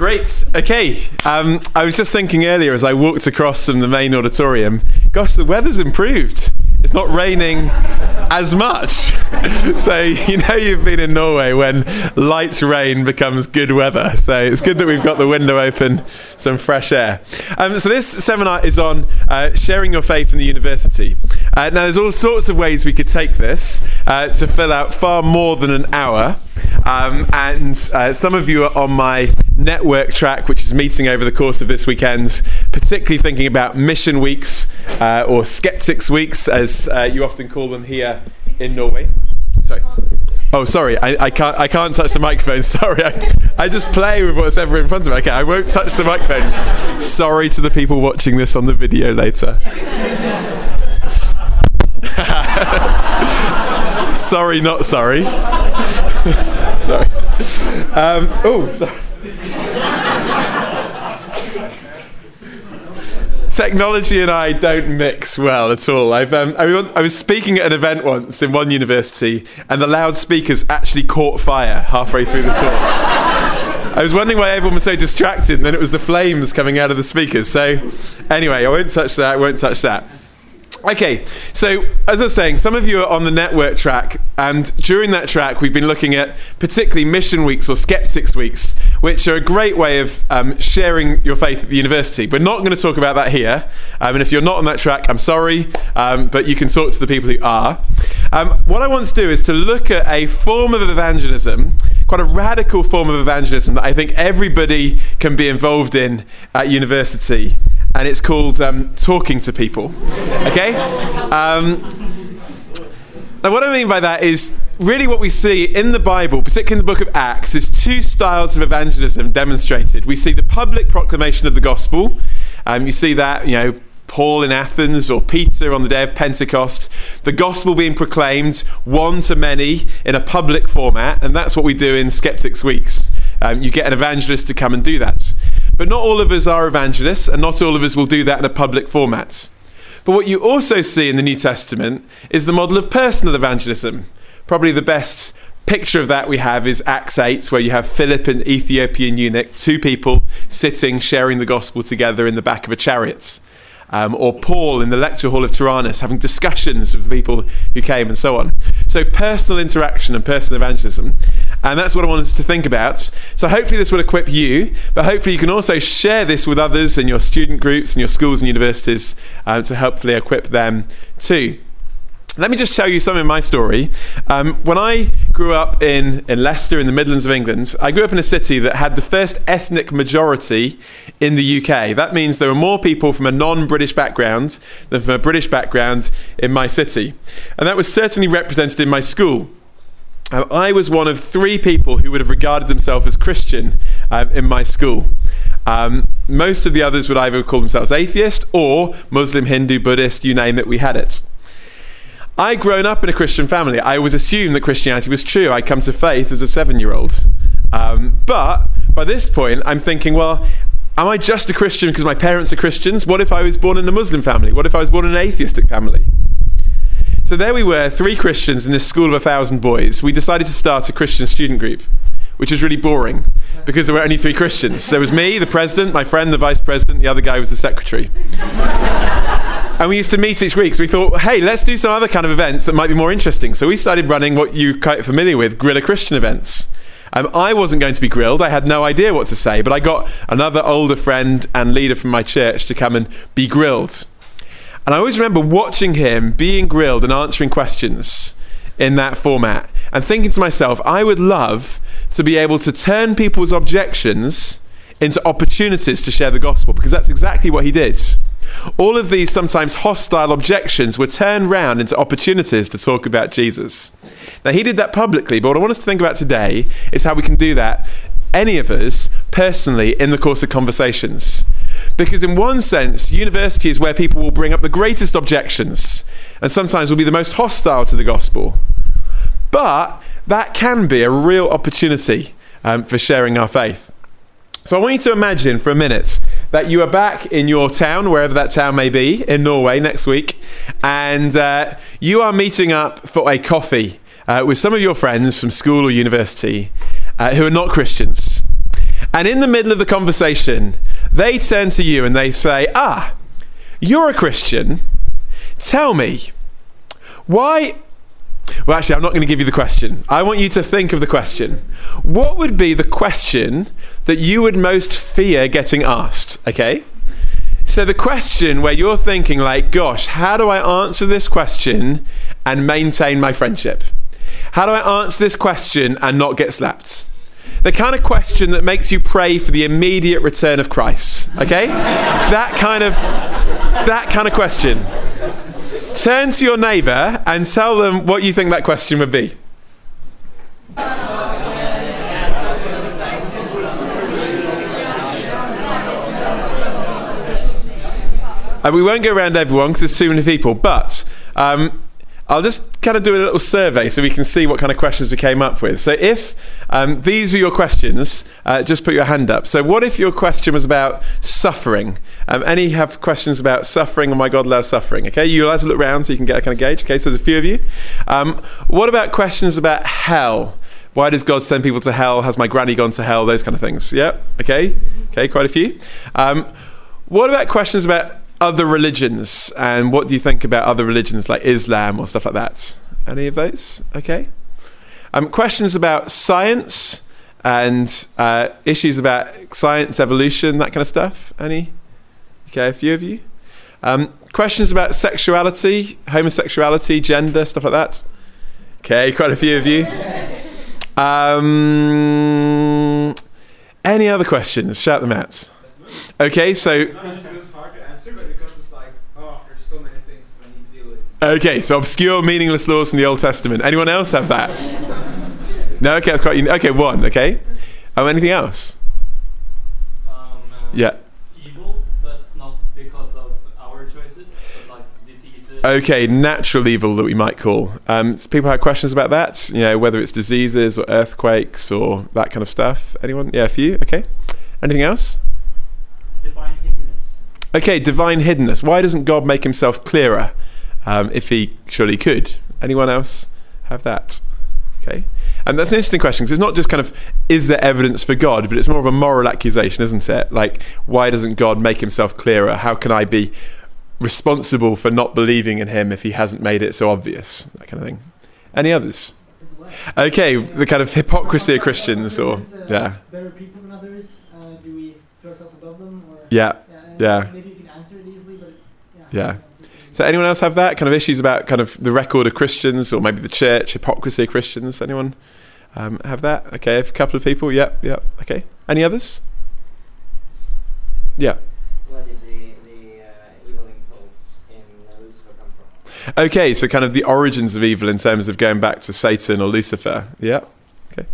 Great. Okay. Um, I was just thinking earlier as I walked across from the main auditorium, gosh, the weather's improved. It's not raining as much. so, you know, you've been in Norway when light rain becomes good weather. So, it's good that we've got the window open, some fresh air. Um, so, this seminar is on uh, sharing your faith in the university. Uh, now, there's all sorts of ways we could take this uh, to fill out far more than an hour. Um, and uh, some of you are on my network track, which is meeting over the course of this weekend, particularly thinking about mission weeks uh, or skeptics weeks, as uh, you often call them here in Norway. Sorry. Oh, sorry, I, I, can't. I can't touch the microphone. Sorry, I, I just play with what's ever in front of me. Okay, I won't touch the microphone. Sorry to the people watching this on the video later. sorry, not sorry. sorry. Um, oh, sorry. Technology and I don't mix well at all. I've, um, I, I was speaking at an event once in one university, and the loudspeakers actually caught fire halfway through the talk. I was wondering why everyone was so distracted, and then it was the flames coming out of the speakers. So, anyway, I won't touch that. I won't touch that. Okay, so as I was saying, some of you are on the network track, and during that track, we've been looking at particularly mission weeks or skeptics weeks, which are a great way of um, sharing your faith at the university. We're not going to talk about that here, um, and if you're not on that track, I'm sorry, um, but you can talk to the people who are. Um, what I want to do is to look at a form of evangelism, quite a radical form of evangelism that I think everybody can be involved in at university and it's called um, Talking to People. Okay? Um, now, what I mean by that is really what we see in the Bible, particularly in the book of Acts, is two styles of evangelism demonstrated. We see the public proclamation of the gospel. Um, you see that, you know, Paul in Athens or Peter on the day of Pentecost, the gospel being proclaimed one to many in a public format, and that's what we do in Skeptics Weeks. Um, you get an evangelist to come and do that. But not all of us are evangelists, and not all of us will do that in a public format. But what you also see in the New Testament is the model of personal evangelism. Probably the best picture of that we have is Acts 8, where you have Philip and Ethiopian eunuch, two people sitting sharing the gospel together in the back of a chariot um, or Paul in the lecture hall of Tyrannus having discussions with people who came and so on. So, personal interaction and personal evangelism. And that's what I want us to think about. So, hopefully, this will equip you, but hopefully, you can also share this with others in your student groups and your schools and universities uh, to hopefully equip them too. Let me just tell you some of my story. Um, when I grew up in, in Leicester, in the Midlands of England, I grew up in a city that had the first ethnic majority in the UK. That means there were more people from a non British background than from a British background in my city. And that was certainly represented in my school. Um, I was one of three people who would have regarded themselves as Christian um, in my school. Um, most of the others would either call themselves atheist or Muslim, Hindu, Buddhist, you name it, we had it. I'd grown up in a Christian family. I always assumed that Christianity was true. I'd come to faith as a seven year old. Um, but by this point, I'm thinking, well, am I just a Christian because my parents are Christians? What if I was born in a Muslim family? What if I was born in an atheistic family? So there we were, three Christians in this school of a thousand boys. We decided to start a Christian student group, which was really boring because there were only three Christians. There was me, the president, my friend, the vice president, the other guy was the secretary. And we used to meet each week. So we thought, hey, let's do some other kind of events that might be more interesting. So we started running what you're quite familiar with, Grill a Christian events. Um, I wasn't going to be grilled. I had no idea what to say, but I got another older friend and leader from my church to come and be grilled. And I always remember watching him being grilled and answering questions in that format and thinking to myself, I would love to be able to turn people's objections into opportunities to share the gospel because that's exactly what he did. All of these sometimes hostile objections were turned round into opportunities to talk about Jesus. Now, he did that publicly, but what I want us to think about today is how we can do that, any of us, personally, in the course of conversations. Because, in one sense, university is where people will bring up the greatest objections and sometimes will be the most hostile to the gospel. But that can be a real opportunity um, for sharing our faith. So I want you to imagine for a minute that you are back in your town, wherever that town may be, in Norway next week, and uh, you are meeting up for a coffee uh, with some of your friends from school or university uh, who are not Christians. And in the middle of the conversation, they turn to you and they say, Ah, you're a Christian. Tell me, why? Well, actually, I'm not going to give you the question. I want you to think of the question. What would be the question that you would most fear getting asked? Okay? So, the question where you're thinking, like, gosh, how do I answer this question and maintain my friendship? How do I answer this question and not get slapped? The kind of question that makes you pray for the immediate return of Christ. Okay? that kind of that kind of question. Turn to your neighbor and tell them what you think that question would be. And we won't go around everyone because there's too many people, but um, I'll just kind of do a little survey so we can see what kind of questions we came up with. So, if um, these were your questions, uh, just put your hand up. So, what if your question was about suffering? Um, any have questions about suffering? Oh my God, allows suffering. Okay, you allowed to look around so you can get a kind of gauge. Okay, so there's a few of you. Um, what about questions about hell? Why does God send people to hell? Has my granny gone to hell? Those kind of things. Yeah. Okay. Okay. Quite a few. Um, what about questions about other religions and what do you think about other religions like Islam or stuff like that? Any of those? Okay. Um, questions about science and uh, issues about science, evolution, that kind of stuff. Any? Okay, a few of you. Um, questions about sexuality, homosexuality, gender, stuff like that. Okay, quite a few of you. Um, any other questions? Shout them out. Okay, so. Okay, so obscure, meaningless laws from the Old Testament. Anyone else have that? No. Okay, that's quite. Okay, one. Okay. Oh, anything else? Um, uh, Yeah. Evil, that's not because of our choices, but like diseases. Okay, natural evil that we might call. Um, so people have questions about that. You know, whether it's diseases or earthquakes or that kind of stuff. Anyone? Yeah, a few. Okay. Anything else? Divine hiddenness. Okay, divine hiddenness. Why doesn't God make himself clearer um, if he surely could? Anyone else have that? Okay. And that's an interesting question because it's not just kind of, is there evidence for God, but it's more of a moral accusation, isn't it? Like, why doesn't God make himself clearer? How can I be responsible for not believing in him if he hasn't made it so obvious? That kind of thing. Any others? Okay, the kind of hypocrisy of Christians, or, yeah, Better people than others? Uh, do we throw ourselves above them? Yeah. yeah. Maybe you can answer it easily, but yeah. Yeah. So anyone else have that kind of issues about kind of the record of Christians or maybe the church hypocrisy of Christians? Anyone um, have that? Okay, a couple of people. Yep, yep. Okay. Any others? Yeah. Where did the, the uh, evil impulse in Lucifer come from? Okay, so kind of the origins of evil in terms of going back to Satan or Lucifer. Yeah. Yeah,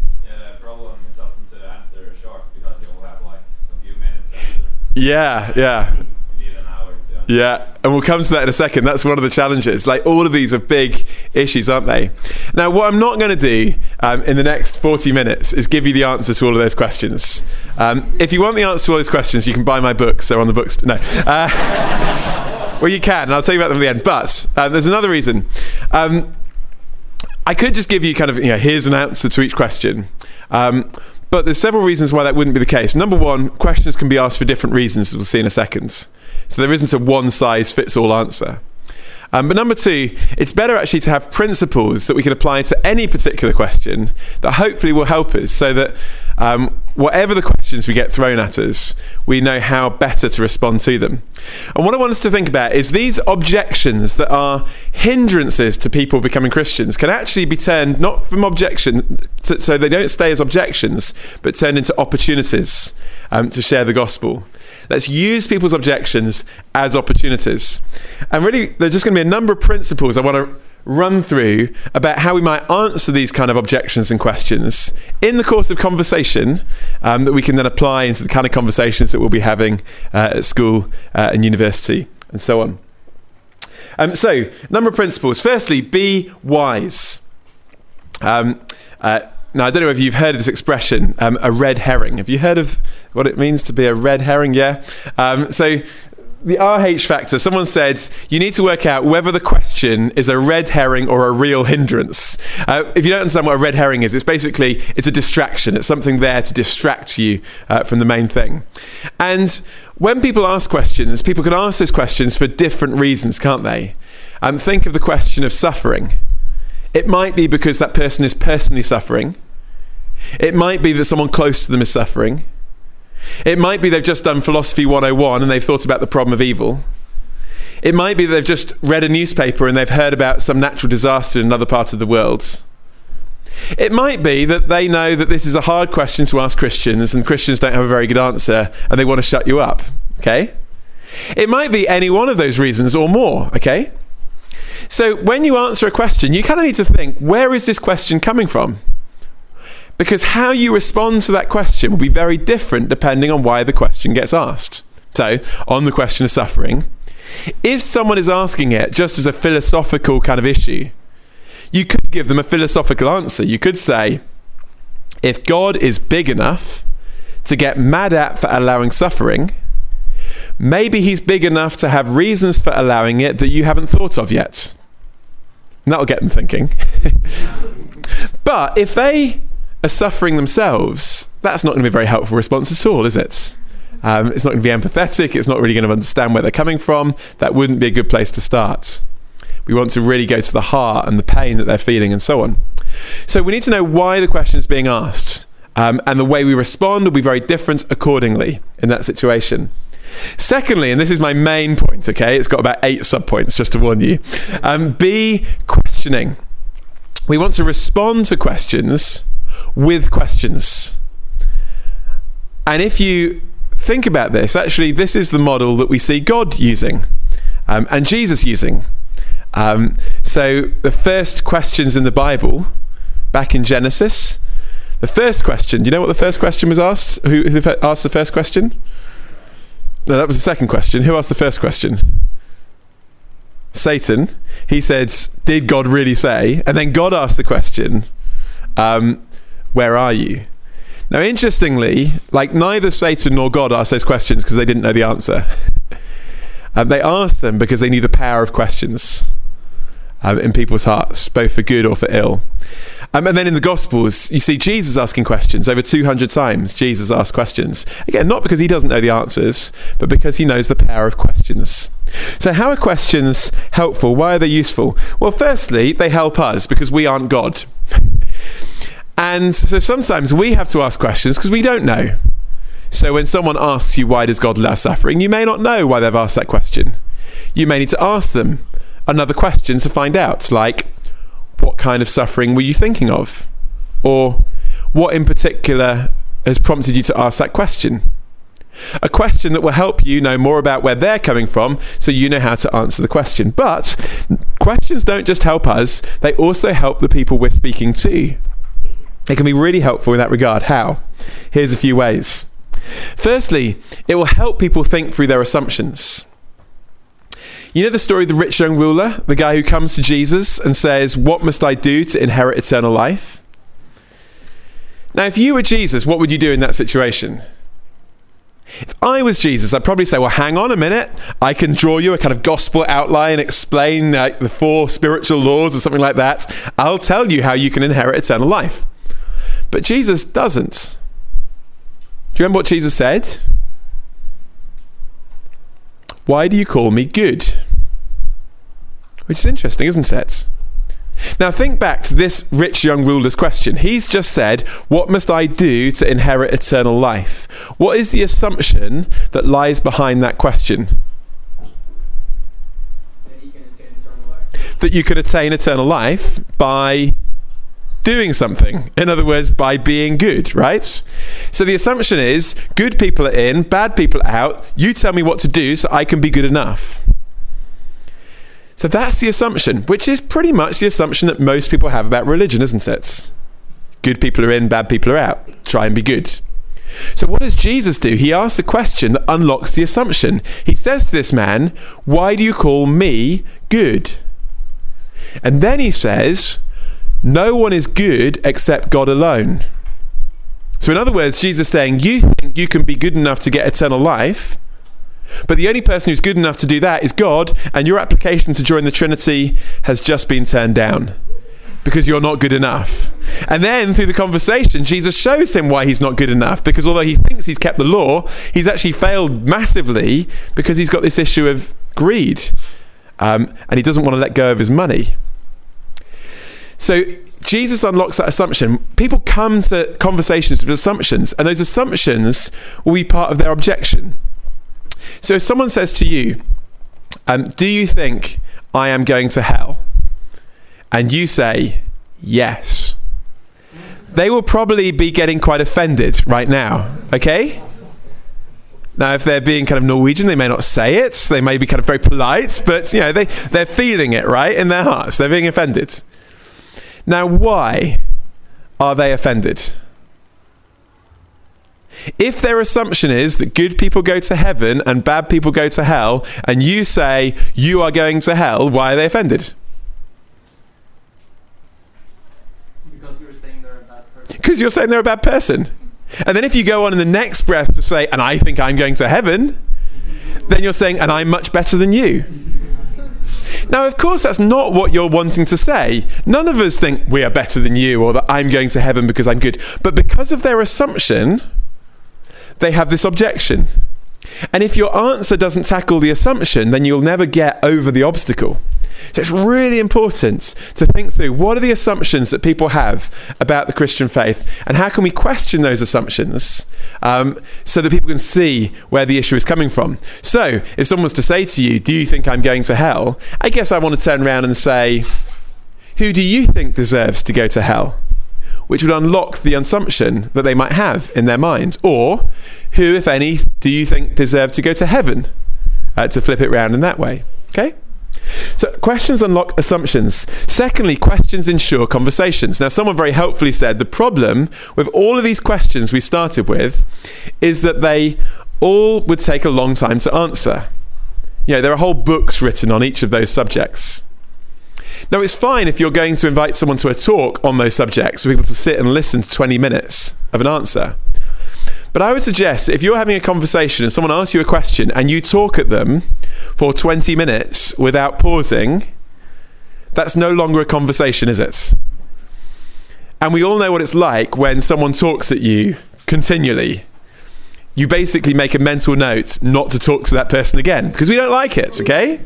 the problem is often to answer short because you all have like some few minutes to. Yeah, yeah. You need an hour to answer. Yeah, and we'll come to that in a second. That's one of the challenges. Like all of these are big issues, aren't they? Now, what I'm not going to do um, in the next 40 minutes is give you the answer to all of those questions. Um, if you want the answer to all those questions, you can buy my books. They're on the books. No. Uh, well, you can, and I'll tell you about them at the end. But uh, there's another reason. Um, I could just give you kind of, you know, here's an answer to each question. Um, but there's several reasons why that wouldn't be the case. Number one, questions can be asked for different reasons, as we'll see in a second. So there isn't a one size fits all answer. Um, but number two, it's better actually to have principles that we can apply to any particular question that hopefully will help us so that um, whatever the questions we get thrown at us, we know how better to respond to them. And what I want us to think about is these objections that are hindrances to people becoming Christians can actually be turned not from objection, to, so they don't stay as objections, but turned into opportunities um, to share the gospel. Let's use people's objections as opportunities. And really, there's just going to be a number of principles I want to run through about how we might answer these kind of objections and questions in the course of conversation um, that we can then apply into the kind of conversations that we'll be having uh, at school uh, and university and so on. Um, so, number of principles. Firstly, be wise. Um, uh, now, I don't know if you've heard of this expression, um, a red herring. Have you heard of what it means to be a red herring? Yeah. Um, so, the RH factor, someone said you need to work out whether the question is a red herring or a real hindrance. Uh, if you don't understand what a red herring is, it's basically it's a distraction. It's something there to distract you uh, from the main thing. And when people ask questions, people can ask those questions for different reasons, can't they? Um, think of the question of suffering. It might be because that person is personally suffering. It might be that someone close to them is suffering. It might be they've just done Philosophy 101 and they've thought about the problem of evil. It might be they've just read a newspaper and they've heard about some natural disaster in another part of the world. It might be that they know that this is a hard question to ask Christians and Christians don't have a very good answer and they want to shut you up. Okay? It might be any one of those reasons or more. Okay? So when you answer a question, you kind of need to think where is this question coming from? Because how you respond to that question will be very different depending on why the question gets asked. So, on the question of suffering, if someone is asking it just as a philosophical kind of issue, you could give them a philosophical answer. You could say, if God is big enough to get mad at for allowing suffering, maybe he's big enough to have reasons for allowing it that you haven't thought of yet. And that'll get them thinking. but if they are suffering themselves, that's not going to be a very helpful response at all, is it? Um, it's not going to be empathetic. It's not really going to understand where they're coming from. That wouldn't be a good place to start. We want to really go to the heart and the pain that they're feeling and so on. So we need to know why the question is being asked. Um, and the way we respond will be very different accordingly in that situation. Secondly, and this is my main point, okay, it's got about eight subpoints just to warn you. Um, be questioning. We want to respond to questions with questions. And if you think about this, actually, this is the model that we see God using um, and Jesus using. Um, so, the first questions in the Bible, back in Genesis, the first question, do you know what the first question was asked? Who, who asked the first question? No, that was the second question. Who asked the first question? Satan. He said, Did God really say? And then God asked the question, um, Where are you? Now, interestingly, like neither Satan nor God asked those questions because they didn't know the answer. um, they asked them because they knew the power of questions um, in people's hearts, both for good or for ill. Um, and then in the Gospels, you see Jesus asking questions. Over 200 times, Jesus asks questions. Again, not because he doesn't know the answers, but because he knows the power of questions. So, how are questions helpful? Why are they useful? Well, firstly, they help us because we aren't God. And so sometimes we have to ask questions because we don't know. So when someone asks you, why does God allow suffering, you may not know why they've asked that question. You may need to ask them another question to find out, like, what kind of suffering were you thinking of? Or what in particular has prompted you to ask that question? A question that will help you know more about where they're coming from so you know how to answer the question. But questions don't just help us, they also help the people we're speaking to. It can be really helpful in that regard. How? Here's a few ways. Firstly, it will help people think through their assumptions. You know the story of the rich young ruler, the guy who comes to Jesus and says, What must I do to inherit eternal life? Now, if you were Jesus, what would you do in that situation? If I was Jesus, I'd probably say, Well, hang on a minute. I can draw you a kind of gospel outline, and explain like, the four spiritual laws or something like that. I'll tell you how you can inherit eternal life. But Jesus doesn't. Do you remember what Jesus said? Why do you call me good? Which is interesting, isn't it? Now, think back to this rich young ruler's question. He's just said, What must I do to inherit eternal life? What is the assumption that lies behind that question? That you can attain eternal life. That you can attain eternal life by doing something. In other words, by being good, right? So the assumption is good people are in, bad people are out. You tell me what to do so I can be good enough. So that's the assumption, which is pretty much the assumption that most people have about religion, isn't it? Good people are in, bad people are out. Try and be good. So, what does Jesus do? He asks a question that unlocks the assumption. He says to this man, Why do you call me good? And then he says, No one is good except God alone. So, in other words, Jesus is saying, You think you can be good enough to get eternal life, But the only person who's good enough to do that is God, and your application to join the Trinity has just been turned down because you're not good enough. And then through the conversation, Jesus shows him why he's not good enough because although he thinks he's kept the law, he's actually failed massively because he's got this issue of greed um, and he doesn't want to let go of his money. So Jesus unlocks that assumption. People come to conversations with assumptions, and those assumptions will be part of their objection. So if someone says to you, um, Do you think I am going to hell? And you say, Yes. They will probably be getting quite offended right now, okay? Now, if they're being kind of Norwegian, they may not say it. They may be kind of very polite, but you know they they're feeling it right in their hearts. They're being offended. Now, why are they offended? If their assumption is that good people go to heaven and bad people go to hell, and you say you are going to hell, why are they offended? Because you're saying they're a bad person. Because you're saying they're a bad person. And then if you go on in the next breath to say, and I think I'm going to heaven, then you're saying, and I'm much better than you. Now, of course, that's not what you're wanting to say. None of us think we are better than you or that I'm going to heaven because I'm good. But because of their assumption, they have this objection. And if your answer doesn't tackle the assumption, then you'll never get over the obstacle. So it's really important to think through what are the assumptions that people have about the Christian faith and how can we question those assumptions um, so that people can see where the issue is coming from. So if someone was to say to you, Do you think I'm going to hell? I guess I want to turn around and say, Who do you think deserves to go to hell? Which would unlock the assumption that they might have in their mind. Or, who, if any, do you think deserve to go to heaven? Uh, to flip it round in that way. Okay? So, questions unlock assumptions. Secondly, questions ensure conversations. Now, someone very helpfully said the problem with all of these questions we started with is that they all would take a long time to answer. You know, there are whole books written on each of those subjects. Now, it's fine if you're going to invite someone to a talk on those subjects for people to sit and listen to 20 minutes of an answer. But I would suggest if you're having a conversation and someone asks you a question and you talk at them for 20 minutes without pausing, that's no longer a conversation, is it? And we all know what it's like when someone talks at you continually. You basically make a mental note not to talk to that person again because we don't like it, okay?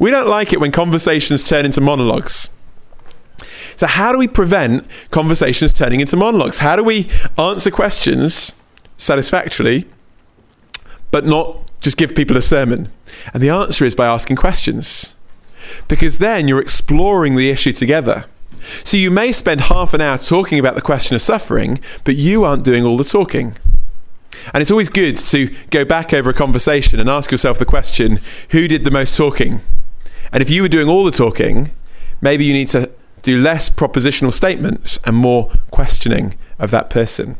We don't like it when conversations turn into monologues. So, how do we prevent conversations turning into monologues? How do we answer questions satisfactorily, but not just give people a sermon? And the answer is by asking questions. Because then you're exploring the issue together. So you may spend half an hour talking about the question of suffering, but you aren't doing all the talking. And it's always good to go back over a conversation and ask yourself the question who did the most talking? And if you were doing all the talking, maybe you need to do less propositional statements and more questioning of that person.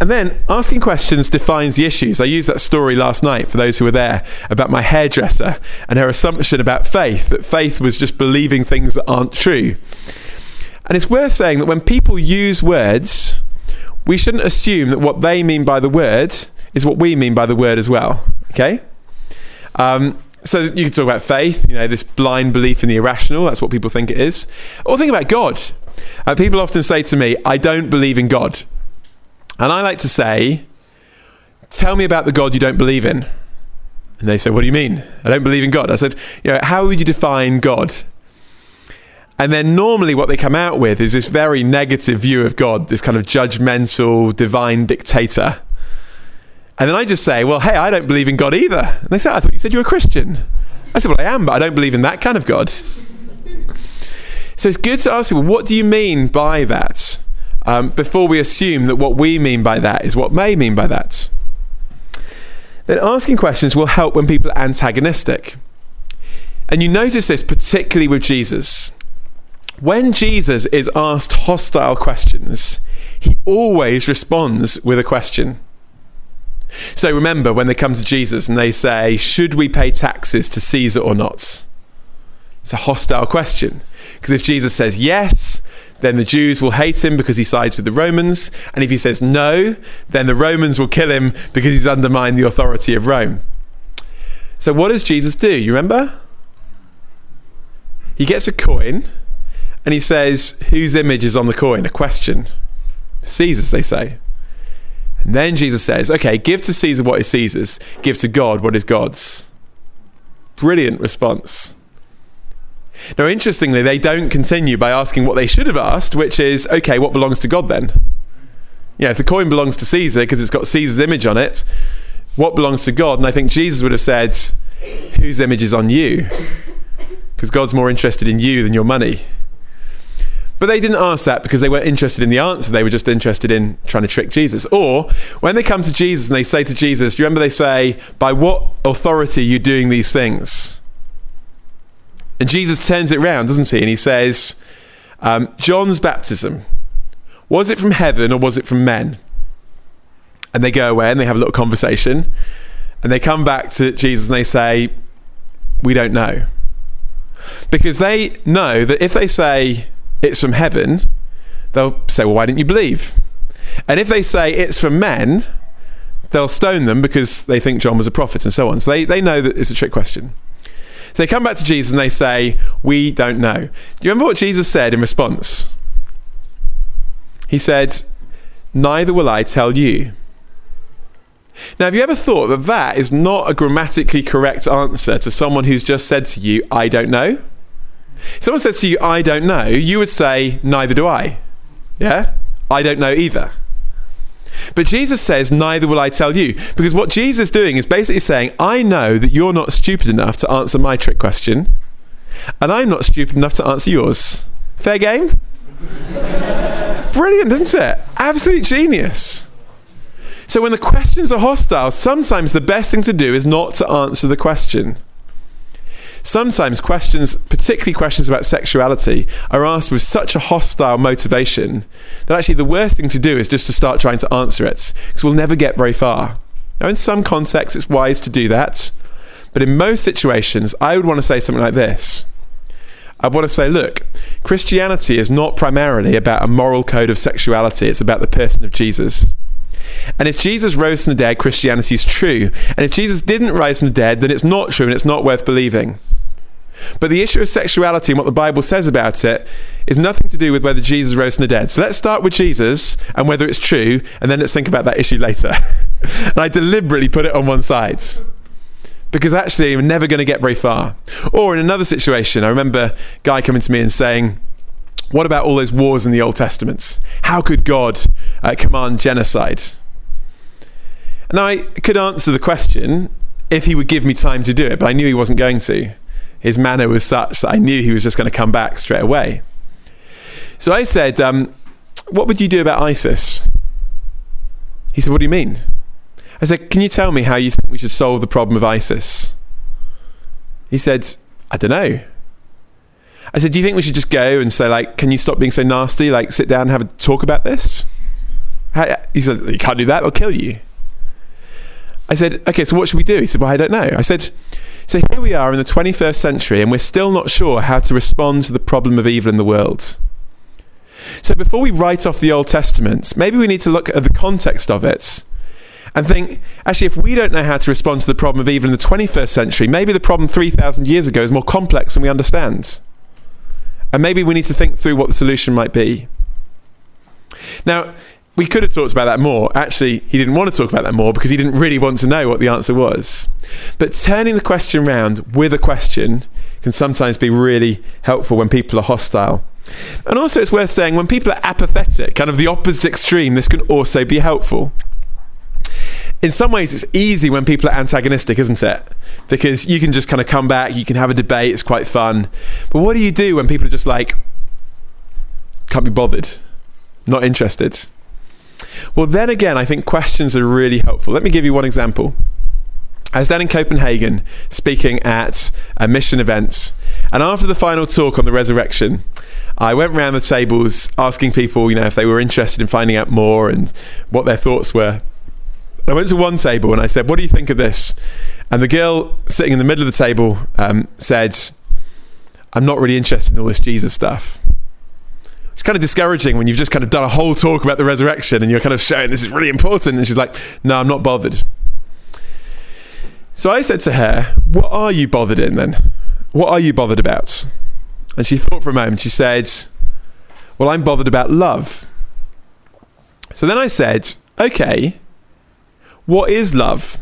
And then asking questions defines the issues. I used that story last night for those who were there about my hairdresser and her assumption about faith, that faith was just believing things that aren't true. And it's worth saying that when people use words, we shouldn't assume that what they mean by the word is what we mean by the word as well. Okay? Um, so you can talk about faith, you know, this blind belief in the irrational, that's what people think it is. Or think about God. Uh, people often say to me, I don't believe in God. And I like to say, tell me about the God you don't believe in. And they say, what do you mean? I don't believe in God. I said, you know, how would you define God? And then normally what they come out with is this very negative view of God, this kind of judgmental, divine dictator. And then I just say, well, hey, I don't believe in God either. And they say, I thought you said you were a Christian. I said, well, I am, but I don't believe in that kind of God. So it's good to ask people, what do you mean by that? Um, before we assume that what we mean by that is what they mean by that. Then asking questions will help when people are antagonistic. And you notice this particularly with Jesus. When Jesus is asked hostile questions, he always responds with a question. So remember when they come to Jesus and they say, Should we pay taxes to Caesar or not? It's a hostile question. Because if Jesus says yes, then the Jews will hate him because he sides with the Romans. And if he says no, then the Romans will kill him because he's undermined the authority of Rome. So, what does Jesus do? You remember? He gets a coin and he says, Whose image is on the coin? A question. Caesar's, they say. And then Jesus says, Okay, give to Caesar what is Caesar's, give to God what is God's. Brilliant response. Now, interestingly, they don't continue by asking what they should have asked, which is, Okay, what belongs to God then? Yeah, if the coin belongs to Caesar because it's got Caesar's image on it, what belongs to God? And I think Jesus would have said, Whose image is on you? Because God's more interested in you than your money. But they didn't ask that because they weren't interested in the answer. They were just interested in trying to trick Jesus. Or when they come to Jesus and they say to Jesus, Do you remember they say, By what authority are you doing these things? And Jesus turns it round, doesn't he? And he says, um, John's baptism, was it from heaven or was it from men? And they go away and they have a little conversation. And they come back to Jesus and they say, We don't know. Because they know that if they say it's from heaven, they'll say, Well, why didn't you believe? And if they say it's from men, they'll stone them because they think John was a prophet and so on. So they, they know that it's a trick question. So they come back to Jesus and they say, We don't know. Do you remember what Jesus said in response? He said, Neither will I tell you. Now, have you ever thought that that is not a grammatically correct answer to someone who's just said to you, I don't know? Someone says to you, I don't know, you would say, Neither do I. Yeah? I don't know either. But Jesus says, Neither will I tell you. Because what Jesus is doing is basically saying, I know that you're not stupid enough to answer my trick question, and I'm not stupid enough to answer yours. Fair game? Brilliant, isn't it? Absolute genius. So when the questions are hostile, sometimes the best thing to do is not to answer the question. Sometimes questions, particularly questions about sexuality, are asked with such a hostile motivation that actually the worst thing to do is just to start trying to answer it, because we'll never get very far. Now, in some contexts, it's wise to do that, but in most situations, I would want to say something like this. I want to say, look, Christianity is not primarily about a moral code of sexuality, it's about the person of Jesus. And if Jesus rose from the dead, Christianity is true. And if Jesus didn't rise from the dead, then it's not true and it's not worth believing. But the issue of sexuality and what the Bible says about it is nothing to do with whether Jesus rose from the dead. So let's start with Jesus and whether it's true, and then let's think about that issue later. and I deliberately put it on one side because actually we're never going to get very far. Or in another situation, I remember a guy coming to me and saying, What about all those wars in the Old Testaments? How could God uh, command genocide? And I could answer the question if he would give me time to do it, but I knew he wasn't going to. His manner was such that I knew he was just going to come back straight away. So I said, um, What would you do about ISIS? He said, What do you mean? I said, Can you tell me how you think we should solve the problem of ISIS? He said, I don't know. I said, Do you think we should just go and say, like, can you stop being so nasty? Like, sit down and have a talk about this? He said, You can't do that, they'll kill you. I said, Okay, so what should we do? He said, Well, I don't know. I said, So here we are in the 21st century, and we're still not sure how to respond to the problem of evil in the world. So before we write off the Old Testament, maybe we need to look at the context of it and think, actually, if we don't know how to respond to the problem of evil in the 21st century, maybe the problem 3,000 years ago is more complex than we understand. And maybe we need to think through what the solution might be. Now, we could have talked about that more. Actually, he didn't want to talk about that more because he didn't really want to know what the answer was. But turning the question round with a question can sometimes be really helpful when people are hostile. And also, it's worth saying when people are apathetic, kind of the opposite extreme, this can also be helpful in some ways it's easy when people are antagonistic isn't it because you can just kind of come back you can have a debate it's quite fun but what do you do when people are just like can't be bothered not interested well then again i think questions are really helpful let me give you one example I was down in Copenhagen speaking at a mission event, and after the final talk on the resurrection, I went around the tables asking people, you know, if they were interested in finding out more and what their thoughts were. I went to one table and I said, What do you think of this? And the girl sitting in the middle of the table um, said, I'm not really interested in all this Jesus stuff. It's kind of discouraging when you've just kind of done a whole talk about the resurrection and you're kind of showing this is really important. And she's like, No, I'm not bothered. So I said to her, What are you bothered in then? What are you bothered about? And she thought for a moment. She said, Well, I'm bothered about love. So then I said, Okay, what is love?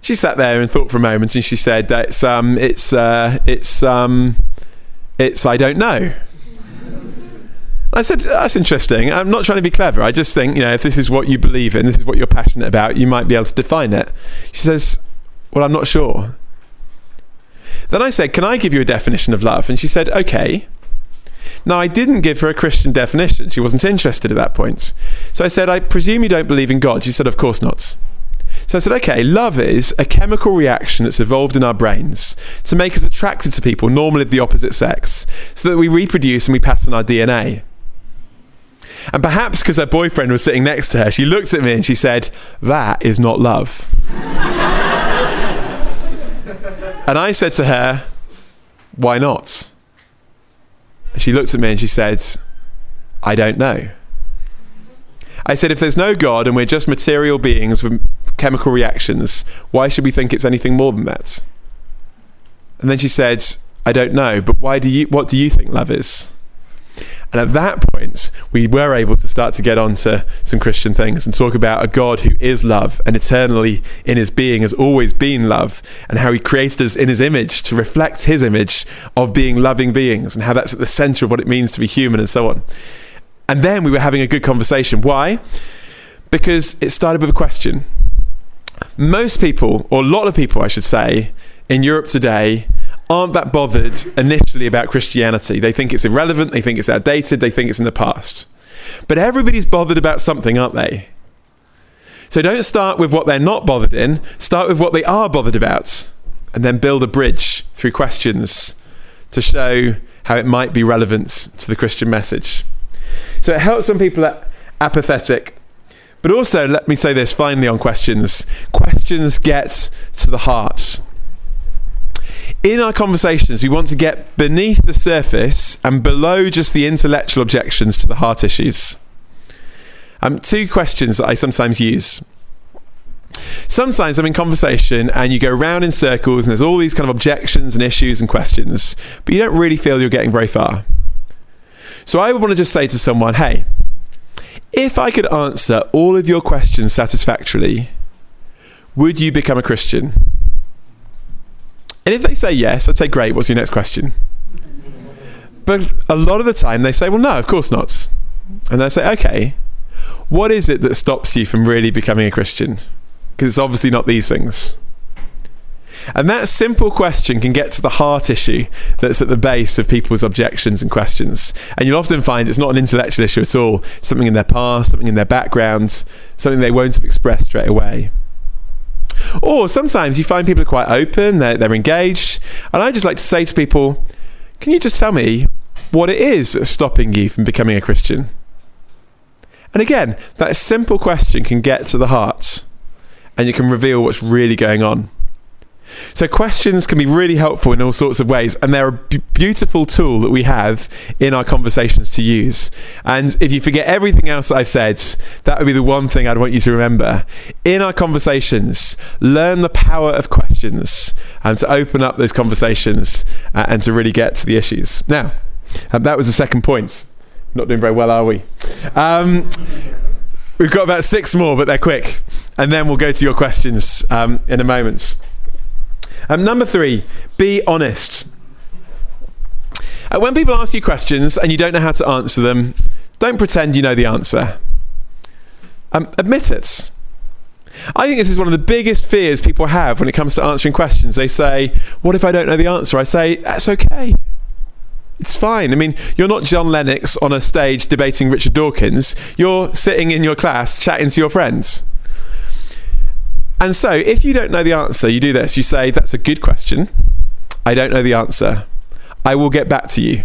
She sat there and thought for a moment, and she said, "It's um, it's uh, it's um, it's I don't know." I said, oh, "That's interesting. I'm not trying to be clever. I just think, you know, if this is what you believe in, this is what you're passionate about, you might be able to define it." She says, "Well, I'm not sure." Then I said, "Can I give you a definition of love?" And she said, "Okay." Now, I didn't give her a Christian definition. She wasn't interested at that point. So I said, I presume you don't believe in God. She said, Of course not. So I said, okay, love is a chemical reaction that's evolved in our brains to make us attracted to people, normally of the opposite sex, so that we reproduce and we pass on our DNA. And perhaps because her boyfriend was sitting next to her, she looked at me and she said, That is not love. and I said to her, Why not? She looked at me and she said, I don't know. I said, if there's no God and we're just material beings with chemical reactions, why should we think it's anything more than that? And then she said, I don't know, but why do you what do you think love is? And at that point, we were able to start to get onto some Christian things and talk about a God who is love and eternally in his being has always been love, and how he created us in his image to reflect his image of being loving beings, and how that's at the center of what it means to be human, and so on. And then we were having a good conversation. Why? Because it started with a question. Most people, or a lot of people, I should say, in Europe today aren't that bothered initially about Christianity. They think it's irrelevant, they think it's outdated, they think it's in the past. But everybody's bothered about something, aren't they? So don't start with what they're not bothered in, start with what they are bothered about, and then build a bridge through questions to show how it might be relevant to the Christian message. So it helps when people are apathetic. But also, let me say this finally on questions questions get to the heart in our conversations, we want to get beneath the surface and below just the intellectual objections to the heart issues. Um, two questions that I sometimes use. Sometimes I'm in conversation and you go round in circles and there's all these kind of objections and issues and questions, but you don't really feel you're getting very far. So I would want to just say to someone, hey, if I could answer all of your questions satisfactorily, would you become a Christian? And if they say yes, I'd say, great, what's your next question? But a lot of the time they say, well, no, of course not. And I say, okay, what is it that stops you from really becoming a Christian? Because it's obviously not these things. And that simple question can get to the heart issue that's at the base of people's objections and questions. And you'll often find it's not an intellectual issue at all, something in their past, something in their background, something they won't have expressed straight away. Or sometimes you find people are quite open, they're, they're engaged. And I just like to say to people, can you just tell me what it is stopping you from becoming a Christian? And again, that simple question can get to the heart and you can reveal what's really going on. So questions can be really helpful in all sorts of ways, and they're a b- beautiful tool that we have in our conversations to use. And if you forget everything else I've said, that would be the one thing I'd want you to remember. In our conversations, learn the power of questions and to open up those conversations uh, and to really get to the issues. Now, um, that was the second point. Not doing very well, are we? Um, we've got about six more, but they're quick. And then we'll go to your questions um, in a moment. Um, number three, be honest. Uh, when people ask you questions and you don't know how to answer them, don't pretend you know the answer. Um, admit it. I think this is one of the biggest fears people have when it comes to answering questions. They say, What if I don't know the answer? I say, That's okay. It's fine. I mean, you're not John Lennox on a stage debating Richard Dawkins. You're sitting in your class chatting to your friends. And so, if you don't know the answer, you do this. You say, That's a good question. I don't know the answer. I will get back to you.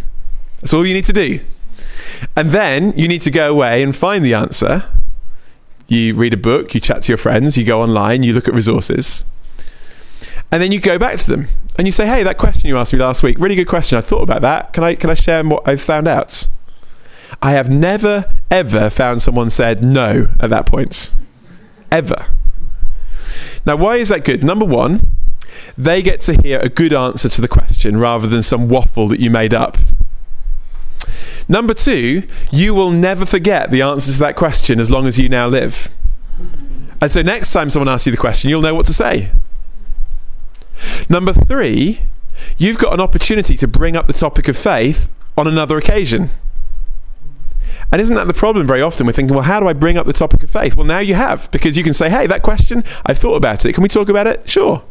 That's all you need to do. And then you need to go away and find the answer. You read a book, you chat to your friends, you go online, you look at resources. And then you go back to them and you say, Hey, that question you asked me last week, really good question. I thought about that. Can I, can I share what I've found out? I have never, ever found someone said no at that point. Ever. Now, why is that good? Number one, they get to hear a good answer to the question rather than some waffle that you made up. Number two, you will never forget the answer to that question as long as you now live. And so next time someone asks you the question, you'll know what to say. Number three, you've got an opportunity to bring up the topic of faith on another occasion. And isn't that the problem very often? We're thinking, well, how do I bring up the topic of faith? Well, now you have, because you can say, hey, that question, I've thought about it. Can we talk about it? Sure.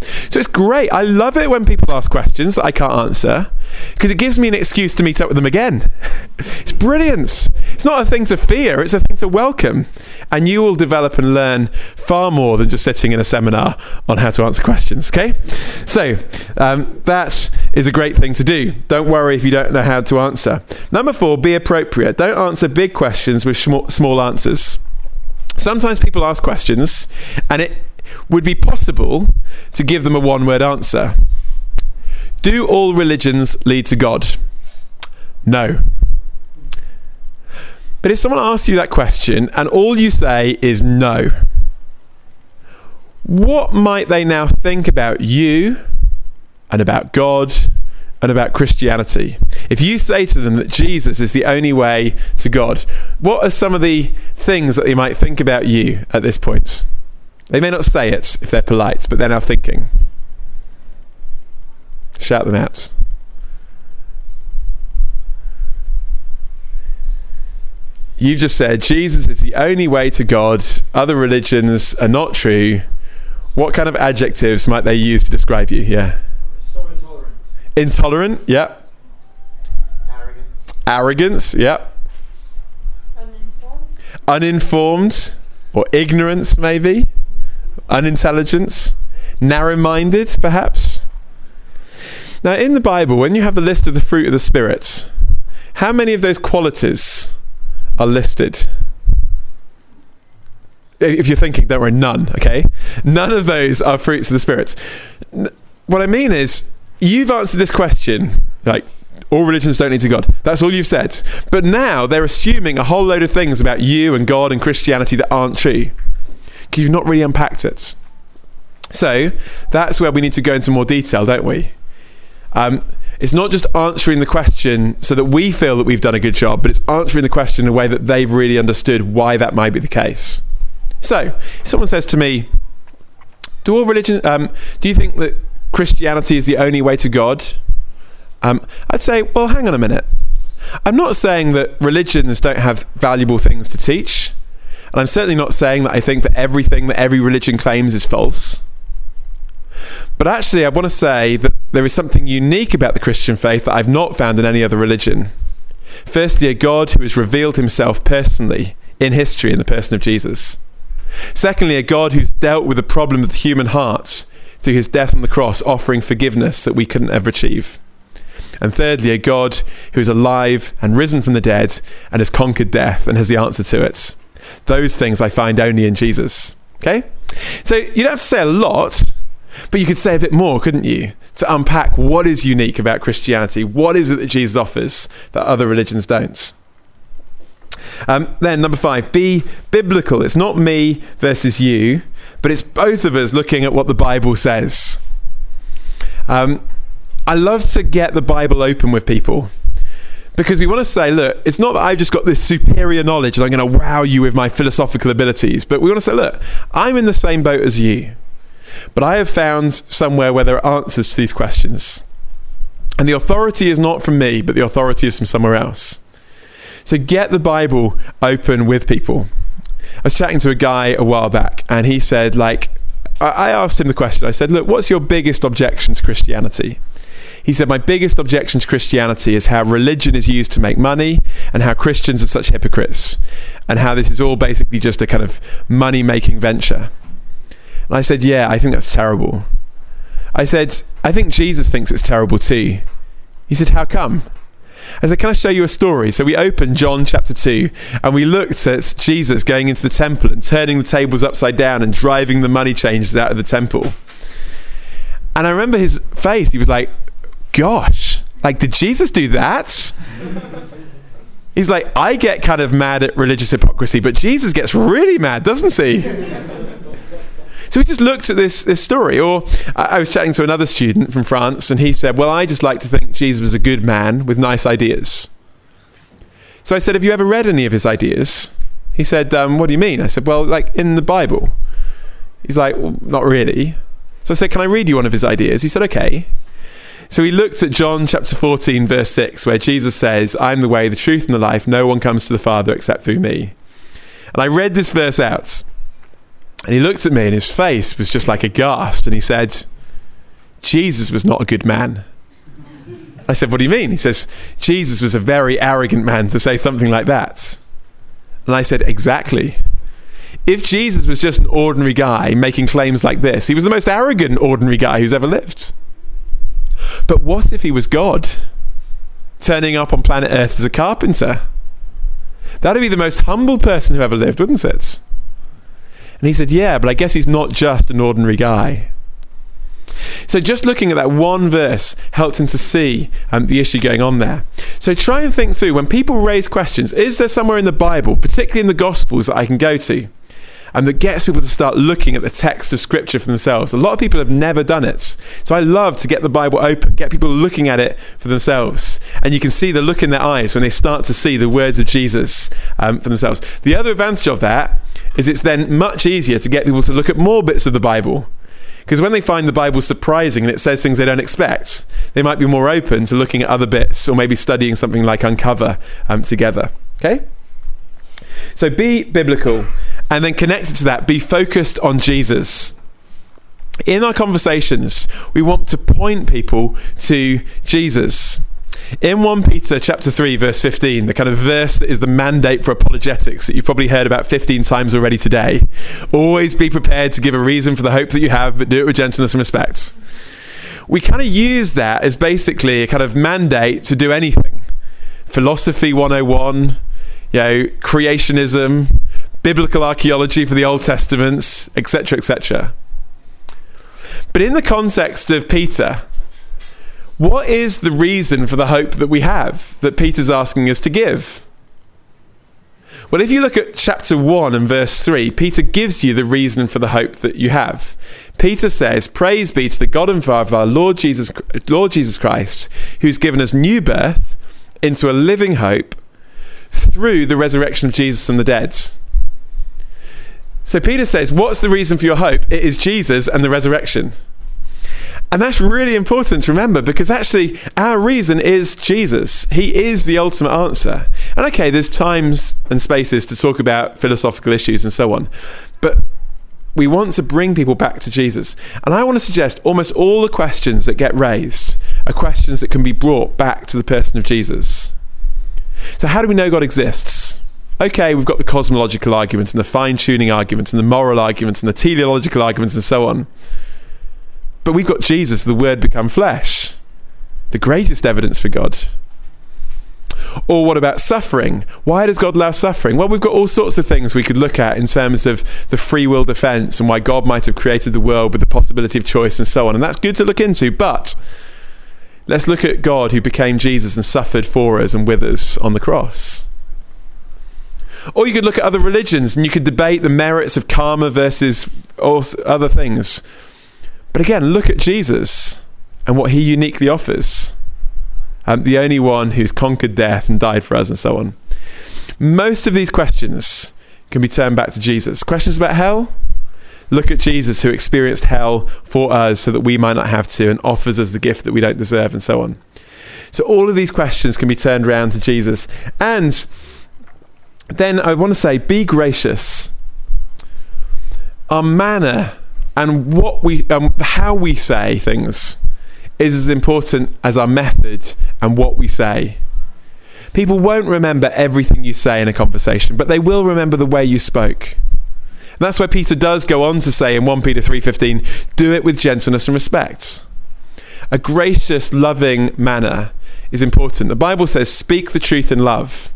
So it's great. I love it when people ask questions that I can't answer because it gives me an excuse to meet up with them again. it's brilliant. It's not a thing to fear, it's a thing to welcome. And you will develop and learn far more than just sitting in a seminar on how to answer questions. Okay? So um, that is a great thing to do. Don't worry if you don't know how to answer. Number four, be appropriate. Don't answer big questions with small answers. Sometimes people ask questions and it would be possible to give them a one word answer. Do all religions lead to God? No. But if someone asks you that question and all you say is no, what might they now think about you and about God and about Christianity? If you say to them that Jesus is the only way to God, what are some of the things that they might think about you at this point? They may not say it if they're polite, but they're now thinking. Shout them out. You've just said Jesus is the only way to God, other religions are not true. What kind of adjectives might they use to describe you? Yeah. So intolerant. Intolerant, yeah. Arrogance. Arrogance, yeah. Uninformed. Uninformed or ignorance, maybe. Unintelligence. Narrow minded, perhaps. Now, in the Bible, when you have the list of the fruit of the Spirit, how many of those qualities are listed? If you're thinking, don't worry, none, okay? None of those are fruits of the Spirit. What I mean is, you've answered this question, like, all religions don't lead to God. That's all you've said. But now they're assuming a whole load of things about you and God and Christianity that aren't true. Because you've not really unpacked it. So that's where we need to go into more detail, don't we? Um, it's not just answering the question so that we feel that we've done a good job, but it's answering the question in a way that they've really understood why that might be the case. So, if someone says to me, "Do all religions? Um, do you think that Christianity is the only way to God?" Um, I'd say, "Well, hang on a minute. I'm not saying that religions don't have valuable things to teach, and I'm certainly not saying that I think that everything that every religion claims is false." But actually, I want to say that there is something unique about the Christian faith that I've not found in any other religion. Firstly, a God who has revealed himself personally in history in the person of Jesus. Secondly, a God who's dealt with the problem of the human heart through his death on the cross, offering forgiveness that we couldn't ever achieve. And thirdly, a God who is alive and risen from the dead and has conquered death and has the answer to it. Those things I find only in Jesus. Okay? So you don't have to say a lot, but you could say a bit more, couldn't you? To unpack what is unique about Christianity. What is it that Jesus offers that other religions don't? Um, then, number five, be biblical. It's not me versus you, but it's both of us looking at what the Bible says. Um, I love to get the Bible open with people because we want to say, look, it's not that I've just got this superior knowledge and I'm going to wow you with my philosophical abilities, but we want to say, look, I'm in the same boat as you. But I have found somewhere where there are answers to these questions. And the authority is not from me, but the authority is from somewhere else. So get the Bible open with people. I was chatting to a guy a while back, and he said, like, I asked him the question. I said, look, what's your biggest objection to Christianity? He said, My biggest objection to Christianity is how religion is used to make money and how Christians are such hypocrites and how this is all basically just a kind of money making venture. And I said, Yeah, I think that's terrible. I said, I think Jesus thinks it's terrible too. He said, How come? I said, Can I show you a story? So we opened John chapter 2 and we looked at Jesus going into the temple and turning the tables upside down and driving the money changers out of the temple. And I remember his face. He was like, Gosh, like, did Jesus do that? He's like, I get kind of mad at religious hypocrisy, but Jesus gets really mad, doesn't he? So we just looked at this, this story. Or I, I was chatting to another student from France, and he said, Well, I just like to think Jesus was a good man with nice ideas. So I said, Have you ever read any of his ideas? He said, um, What do you mean? I said, Well, like in the Bible. He's like, well, Not really. So I said, Can I read you one of his ideas? He said, Okay. So we looked at John chapter 14, verse 6, where Jesus says, I'm the way, the truth, and the life. No one comes to the Father except through me. And I read this verse out. And he looked at me, and his face was just like a ghast. And he said, Jesus was not a good man. I said, What do you mean? He says, Jesus was a very arrogant man to say something like that. And I said, Exactly. If Jesus was just an ordinary guy making claims like this, he was the most arrogant ordinary guy who's ever lived. But what if he was God, turning up on planet Earth as a carpenter? That'd be the most humble person who ever lived, wouldn't it? And he said, Yeah, but I guess he's not just an ordinary guy. So just looking at that one verse helped him to see um, the issue going on there. So try and think through when people raise questions, is there somewhere in the Bible, particularly in the Gospels, that I can go to? And that gets people to start looking at the text of scripture for themselves. A lot of people have never done it. So I love to get the Bible open, get people looking at it for themselves. And you can see the look in their eyes when they start to see the words of Jesus um, for themselves. The other advantage of that is it's then much easier to get people to look at more bits of the Bible. Because when they find the Bible surprising and it says things they don't expect, they might be more open to looking at other bits or maybe studying something like Uncover um, together. Okay? So be biblical. And then connected to that, be focused on Jesus. In our conversations, we want to point people to Jesus. In 1 Peter chapter 3 verse 15, the kind of verse that is the mandate for apologetics that you've probably heard about 15 times already today, always be prepared to give a reason for the hope that you have, but do it with gentleness and respect. We kind of use that as basically a kind of mandate to do anything. Philosophy 101, you know, creationism, biblical archaeology for the Old Testaments, etc., etc. But in the context of Peter, what is the reason for the hope that we have that Peter's asking us to give? Well, if you look at chapter 1 and verse 3, Peter gives you the reason for the hope that you have. Peter says, Praise be to the God and Father of our Lord Jesus, Lord Jesus Christ, who's given us new birth into a living hope through the resurrection of Jesus from the dead. So Peter says, What's the reason for your hope? It is Jesus and the resurrection. And that's really important to remember because actually our reason is Jesus. He is the ultimate answer. And okay, there's times and spaces to talk about philosophical issues and so on. But we want to bring people back to Jesus. And I want to suggest almost all the questions that get raised are questions that can be brought back to the person of Jesus. So, how do we know God exists? Okay, we've got the cosmological arguments and the fine tuning arguments and the moral arguments and the teleological arguments and so on. But we've got Jesus, the Word become flesh, the greatest evidence for God. Or what about suffering? Why does God allow suffering? Well, we've got all sorts of things we could look at in terms of the free will defense and why God might have created the world with the possibility of choice and so on. And that's good to look into. But let's look at God who became Jesus and suffered for us and with us on the cross. Or you could look at other religions and you could debate the merits of karma versus other things. But again, look at Jesus and what he uniquely offers. Um, the only one who's conquered death and died for us, and so on. Most of these questions can be turned back to Jesus. Questions about hell? Look at Jesus who experienced hell for us so that we might not have to and offers us the gift that we don't deserve, and so on. So, all of these questions can be turned around to Jesus. And then I want to say be gracious. Our manner and what we, um, how we say things is as important as our method and what we say. People won't remember everything you say in a conversation, but they will remember the way you spoke. And that's why Peter does go on to say in 1 Peter 3:15, do it with gentleness and respect. A gracious, loving manner is important. The Bible says, speak the truth in love.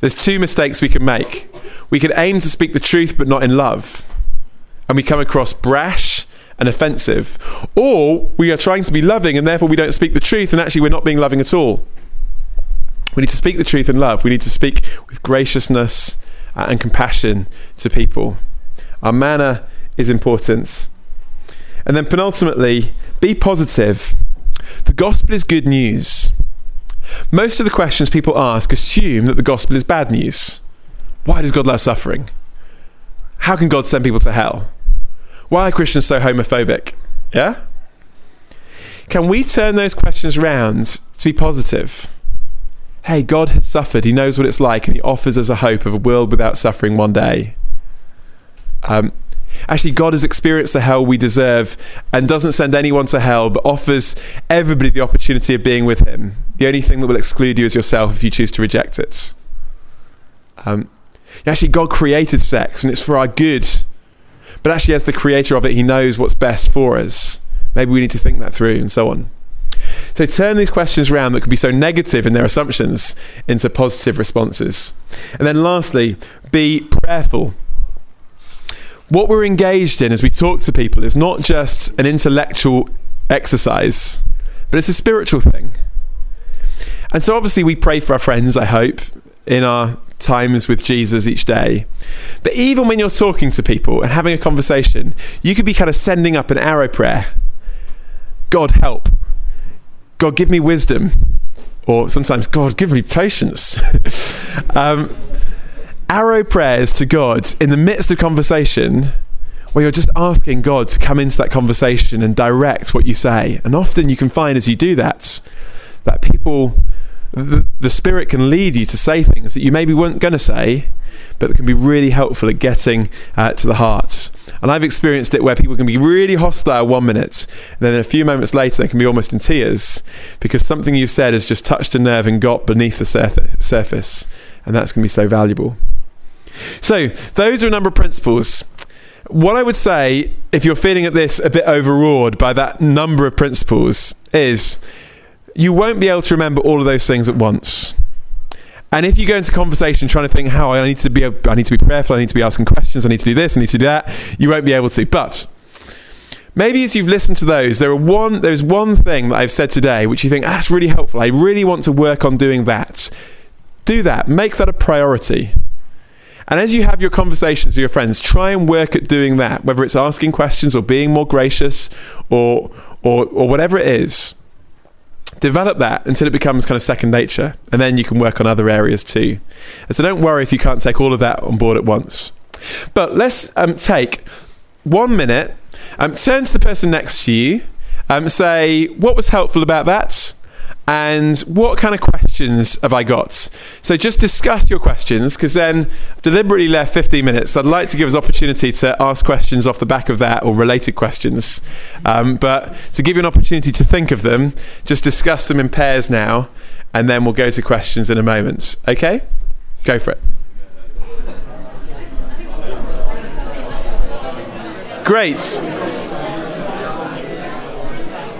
There's two mistakes we can make. We can aim to speak the truth but not in love, and we come across brash and offensive. Or we are trying to be loving and therefore we don't speak the truth and actually we're not being loving at all. We need to speak the truth in love. We need to speak with graciousness uh, and compassion to people. Our manner is important. And then penultimately, be positive. The gospel is good news. Most of the questions people ask assume that the gospel is bad news. Why does God allow suffering? How can God send people to hell? Why are Christians so homophobic? Yeah? Can we turn those questions round to be positive? Hey, God has suffered. He knows what it's like, and He offers us a hope of a world without suffering one day. Um, actually, God has experienced the hell we deserve and doesn't send anyone to hell, but offers everybody the opportunity of being with Him. The only thing that will exclude you is yourself if you choose to reject it. Um, actually, God created sex, and it's for our good. But actually, as the creator of it, He knows what's best for us. Maybe we need to think that through, and so on. So turn these questions around that could be so negative in their assumptions into positive responses. And then lastly, be prayerful. What we're engaged in as we talk to people is not just an intellectual exercise, but it's a spiritual thing. And so obviously we pray for our friends, I hope, in our times with Jesus each day. But even when you're talking to people and having a conversation, you could be kind of sending up an arrow prayer. God help. God, give me wisdom. Or sometimes, God, give me patience. um, arrow prayers to God in the midst of conversation where you're just asking God to come into that conversation and direct what you say. And often you can find as you do that, that people, the, the Spirit can lead you to say things that you maybe weren't going to say, but that can be really helpful at getting uh, to the heart. And I've experienced it where people can be really hostile one minute, and then a few moments later they can be almost in tears because something you've said has just touched a nerve and got beneath the surface. And that's going to be so valuable. So, those are a number of principles. What I would say, if you're feeling at this a bit overawed by that number of principles, is you won't be able to remember all of those things at once. And if you go into conversation trying to think how I need to be, I need to be prayerful, I need to be asking questions, I need to do this, I need to do that, you won't be able to. But maybe as you've listened to those, there are one, there's one thing that I've said today which you think ah, that's really helpful. I really want to work on doing that. Do that. Make that a priority. And as you have your conversations with your friends, try and work at doing that, whether it's asking questions or being more gracious or, or, or whatever it is. Develop that until it becomes kind of second nature, and then you can work on other areas too. And so don't worry if you can't take all of that on board at once. But let's um, take one minute, um, turn to the person next to you, um, say, What was helpful about that? And what kind of questions have I got? So just discuss your questions because then deliberately left 15 minutes. I'd like to give us opportunity to ask questions off the back of that or related questions. Um, but to give you an opportunity to think of them, just discuss them in pairs now and then we'll go to questions in a moment. Okay? Go for it. Great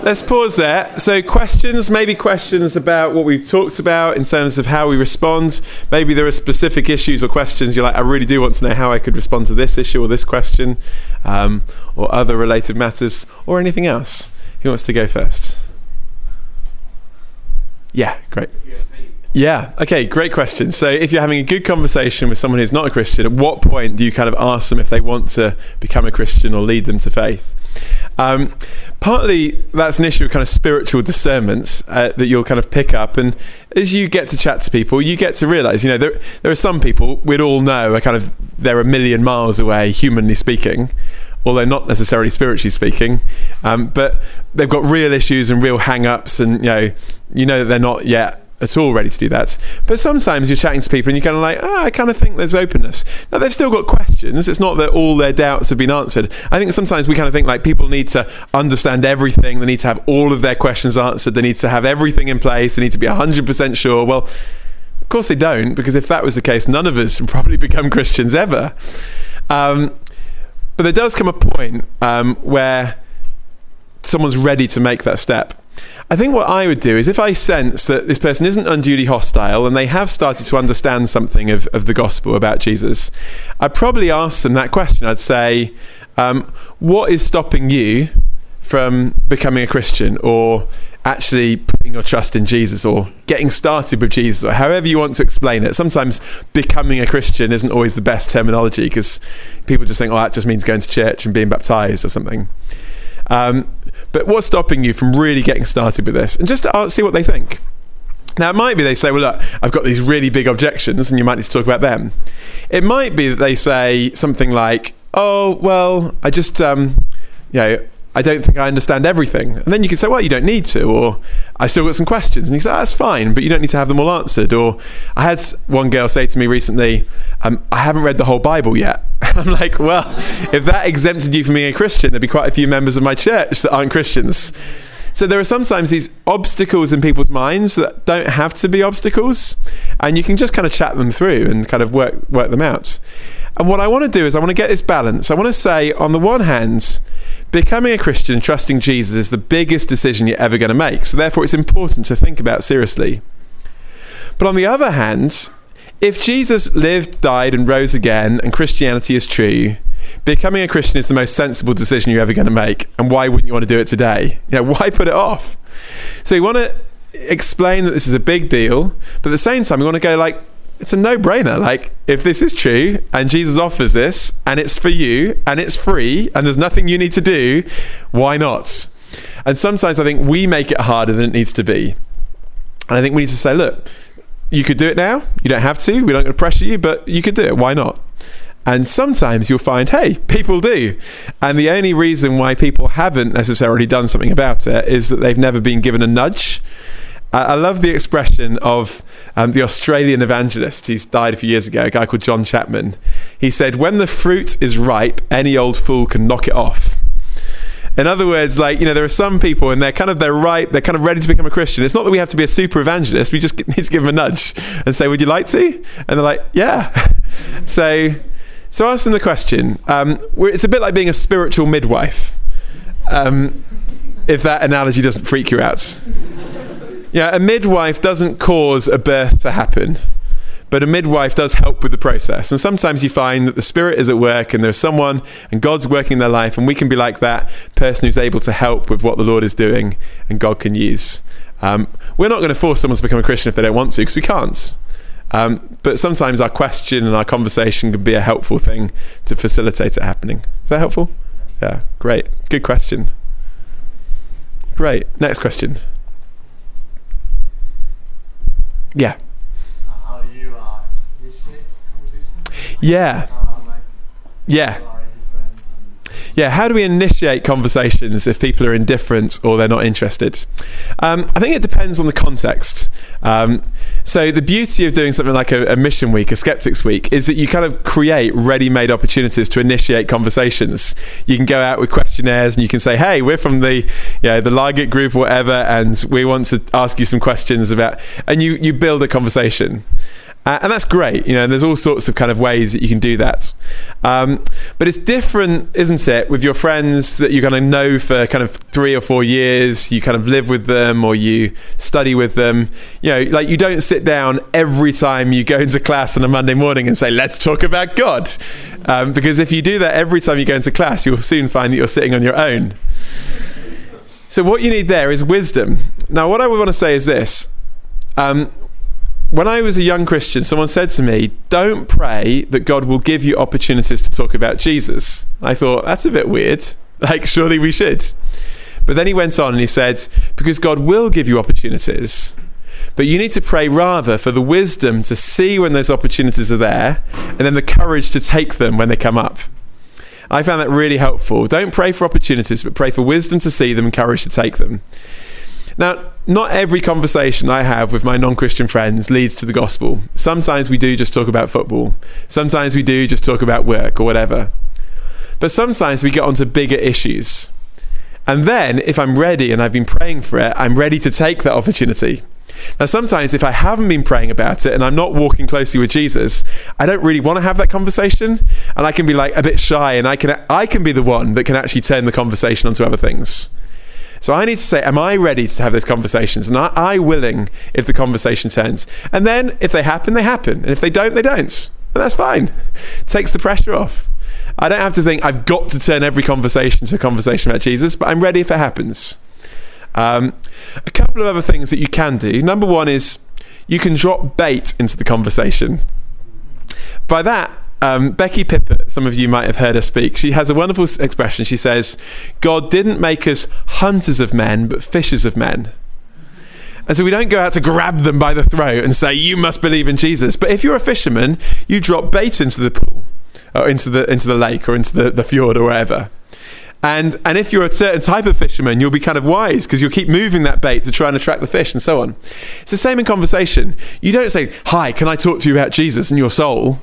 let's pause there. So, questions, maybe questions about what we've talked about in terms of how we respond. Maybe there are specific issues or questions you're like, I really do want to know how I could respond to this issue or this question, um, or other related matters, or anything else. Who wants to go first? Yeah, great. Yeah. Okay. Great question. So, if you're having a good conversation with someone who's not a Christian, at what point do you kind of ask them if they want to become a Christian or lead them to faith? Um, partly that's an issue of kind of spiritual discernments uh, that you'll kind of pick up, and as you get to chat to people, you get to realize, you know, there there are some people we'd all know are kind of they're a million miles away, humanly speaking, although not necessarily spiritually speaking, um, but they've got real issues and real hang-ups, and you know, you know that they're not yet at all ready to do that. But sometimes you're chatting to people and you're kind of like, oh, I kind of think there's openness. Now, they've still got questions. It's not that all their doubts have been answered. I think sometimes we kind of think like people need to understand everything. They need to have all of their questions answered. They need to have everything in place. They need to be 100% sure. Well, of course they don't, because if that was the case, none of us would probably become Christians ever. Um, but there does come a point um, where someone's ready to make that step. I think what I would do is if I sense that this person isn't unduly hostile and they have started to understand something of, of the gospel about Jesus, I'd probably ask them that question. I'd say, um, What is stopping you from becoming a Christian? Or actually putting your trust in Jesus or getting started with Jesus or however you want to explain it. Sometimes becoming a Christian isn't always the best terminology because people just think, oh, that just means going to church and being baptized or something. Um, but what's stopping you from really getting started with this? And just see what they think. Now, it might be they say, well, look, I've got these really big objections, and you might need to talk about them. It might be that they say something like, oh, well, I just, um, you know, I don't think I understand everything. And then you can say, well, you don't need to, or I still got some questions. And you say, oh, that's fine, but you don't need to have them all answered. Or I had one girl say to me recently, um, I haven't read the whole Bible yet. I'm like, well, if that exempted you from being a Christian, there'd be quite a few members of my church that aren't Christians. So there are sometimes these obstacles in people's minds that don't have to be obstacles, and you can just kind of chat them through and kind of work work them out. And what I want to do is I want to get this balance. I want to say, on the one hand, becoming a Christian, trusting Jesus is the biggest decision you're ever going to make. So therefore, it's important to think about seriously. But on the other hand, if Jesus lived, died, and rose again, and Christianity is true, becoming a Christian is the most sensible decision you're ever going to make. And why wouldn't you want to do it today? You know, why put it off? So you want to explain that this is a big deal, but at the same time, you want to go like, it's a no-brainer. Like, if this is true and Jesus offers this and it's for you and it's free and there's nothing you need to do, why not? And sometimes I think we make it harder than it needs to be. And I think we need to say, look, you could do it now. You don't have to. We're not going to pressure you, but you could do it. Why not? And sometimes you'll find, hey, people do. And the only reason why people haven't necessarily done something about it is that they've never been given a nudge. I love the expression of um, the Australian evangelist. He's died a few years ago, a guy called John Chapman. He said, When the fruit is ripe, any old fool can knock it off. In other words, like, you know, there are some people and they're kind of, they're ripe, they're kind of ready to become a Christian. It's not that we have to be a super evangelist. We just need to give them a nudge and say, Would you like to? And they're like, Yeah. so, so ask them the question. Um, it's a bit like being a spiritual midwife, um, if that analogy doesn't freak you out. Yeah, a midwife doesn't cause a birth to happen, but a midwife does help with the process. And sometimes you find that the Spirit is at work and there's someone and God's working their life, and we can be like that person who's able to help with what the Lord is doing and God can use. Um, we're not going to force someone to become a Christian if they don't want to, because we can't. Um, but sometimes our question and our conversation can be a helpful thing to facilitate it happening. Is that helpful? Yeah, great. Good question. Great. Next question. Yeah. Yeah. Yeah. Yeah, how do we initiate conversations if people are indifferent or they're not interested? Um, I think it depends on the context. Um, so, the beauty of doing something like a, a mission week, a skeptics week, is that you kind of create ready made opportunities to initiate conversations. You can go out with questionnaires and you can say, hey, we're from the, you know, the Laget group whatever, and we want to ask you some questions about, and you, you build a conversation. Uh, and that's great, you know. And there's all sorts of kind of ways that you can do that, um, but it's different, isn't it, with your friends that you're going to know for kind of three or four years. You kind of live with them or you study with them. You know, like you don't sit down every time you go into class on a Monday morning and say, "Let's talk about God," um, because if you do that every time you go into class, you'll soon find that you're sitting on your own. So what you need there is wisdom. Now, what I would want to say is this. Um, when I was a young Christian, someone said to me, Don't pray that God will give you opportunities to talk about Jesus. I thought, That's a bit weird. Like, surely we should. But then he went on and he said, Because God will give you opportunities, but you need to pray rather for the wisdom to see when those opportunities are there and then the courage to take them when they come up. I found that really helpful. Don't pray for opportunities, but pray for wisdom to see them and courage to take them. Now, not every conversation I have with my non Christian friends leads to the gospel. Sometimes we do just talk about football, sometimes we do just talk about work or whatever. But sometimes we get onto bigger issues. And then, if I'm ready and I've been praying for it, I'm ready to take that opportunity. Now, sometimes if I haven't been praying about it and I'm not walking closely with Jesus, I don't really want to have that conversation, and I can be like a bit shy, and I can I can be the one that can actually turn the conversation onto other things. So I need to say, am I ready to have those conversations? And are I willing if the conversation turns? And then if they happen, they happen. And if they don't, they don't. And that's fine. It takes the pressure off. I don't have to think I've got to turn every conversation to a conversation about Jesus, but I'm ready if it happens. Um, a couple of other things that you can do. Number one is you can drop bait into the conversation. By that, um, Becky Pippert, some of you might have heard her speak. She has a wonderful expression. She says, God didn't make us hunters of men, but fishers of men. And so we don't go out to grab them by the throat and say, You must believe in Jesus. But if you're a fisherman, you drop bait into the pool, or into the, into the lake, or into the, the fjord, or wherever. And, and if you're a certain type of fisherman, you'll be kind of wise because you'll keep moving that bait to try and attract the fish and so on. It's the same in conversation. You don't say, Hi, can I talk to you about Jesus and your soul?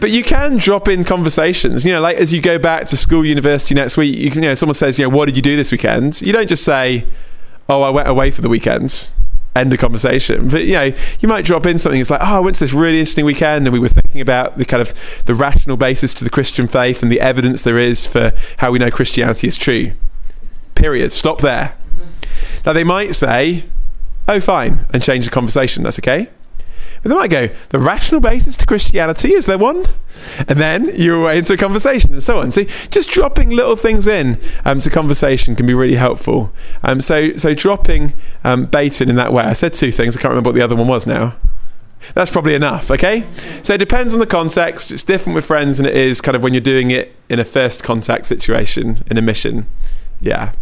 But you can drop in conversations. You know, like as you go back to school, university next week, you can, you know, someone says, you know, what did you do this weekend? You don't just say, oh, I went away for the weekend. End the conversation. But you know, you might drop in something. It's like, oh, I went to this really interesting weekend, and we were thinking about the kind of the rational basis to the Christian faith and the evidence there is for how we know Christianity is true. Period. Stop there. Mm-hmm. Now they might say, oh, fine, and change the conversation. That's okay. But they might go, the rational basis to Christianity, is there one? And then you're away into a conversation and so on. See, just dropping little things in um, to conversation can be really helpful. Um, so, so dropping um, bait in in that way. I said two things. I can't remember what the other one was now. That's probably enough, okay? So it depends on the context. It's different with friends than it is kind of when you're doing it in a first contact situation, in a mission. Yeah.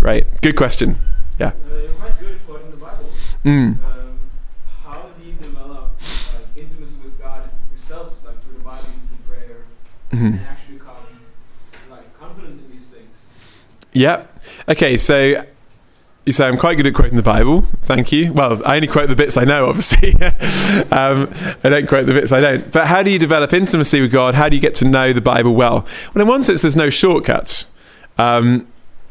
Right. Good question. Yeah. Uh, good quoting the Bible. Mm. Um, how do you develop like, intimacy with Yourself, like through the Bible, through prayer, Mhm. and actually become like confident in these things? Yeah. Okay, so you say I'm quite good at quoting the Bible. Thank you. Well, I only quote the bits I know, obviously. um, I don't quote the bits I don't. But how do you develop intimacy with God? How do you get to know the Bible well? Well, in one sense, there's no shortcuts. Um,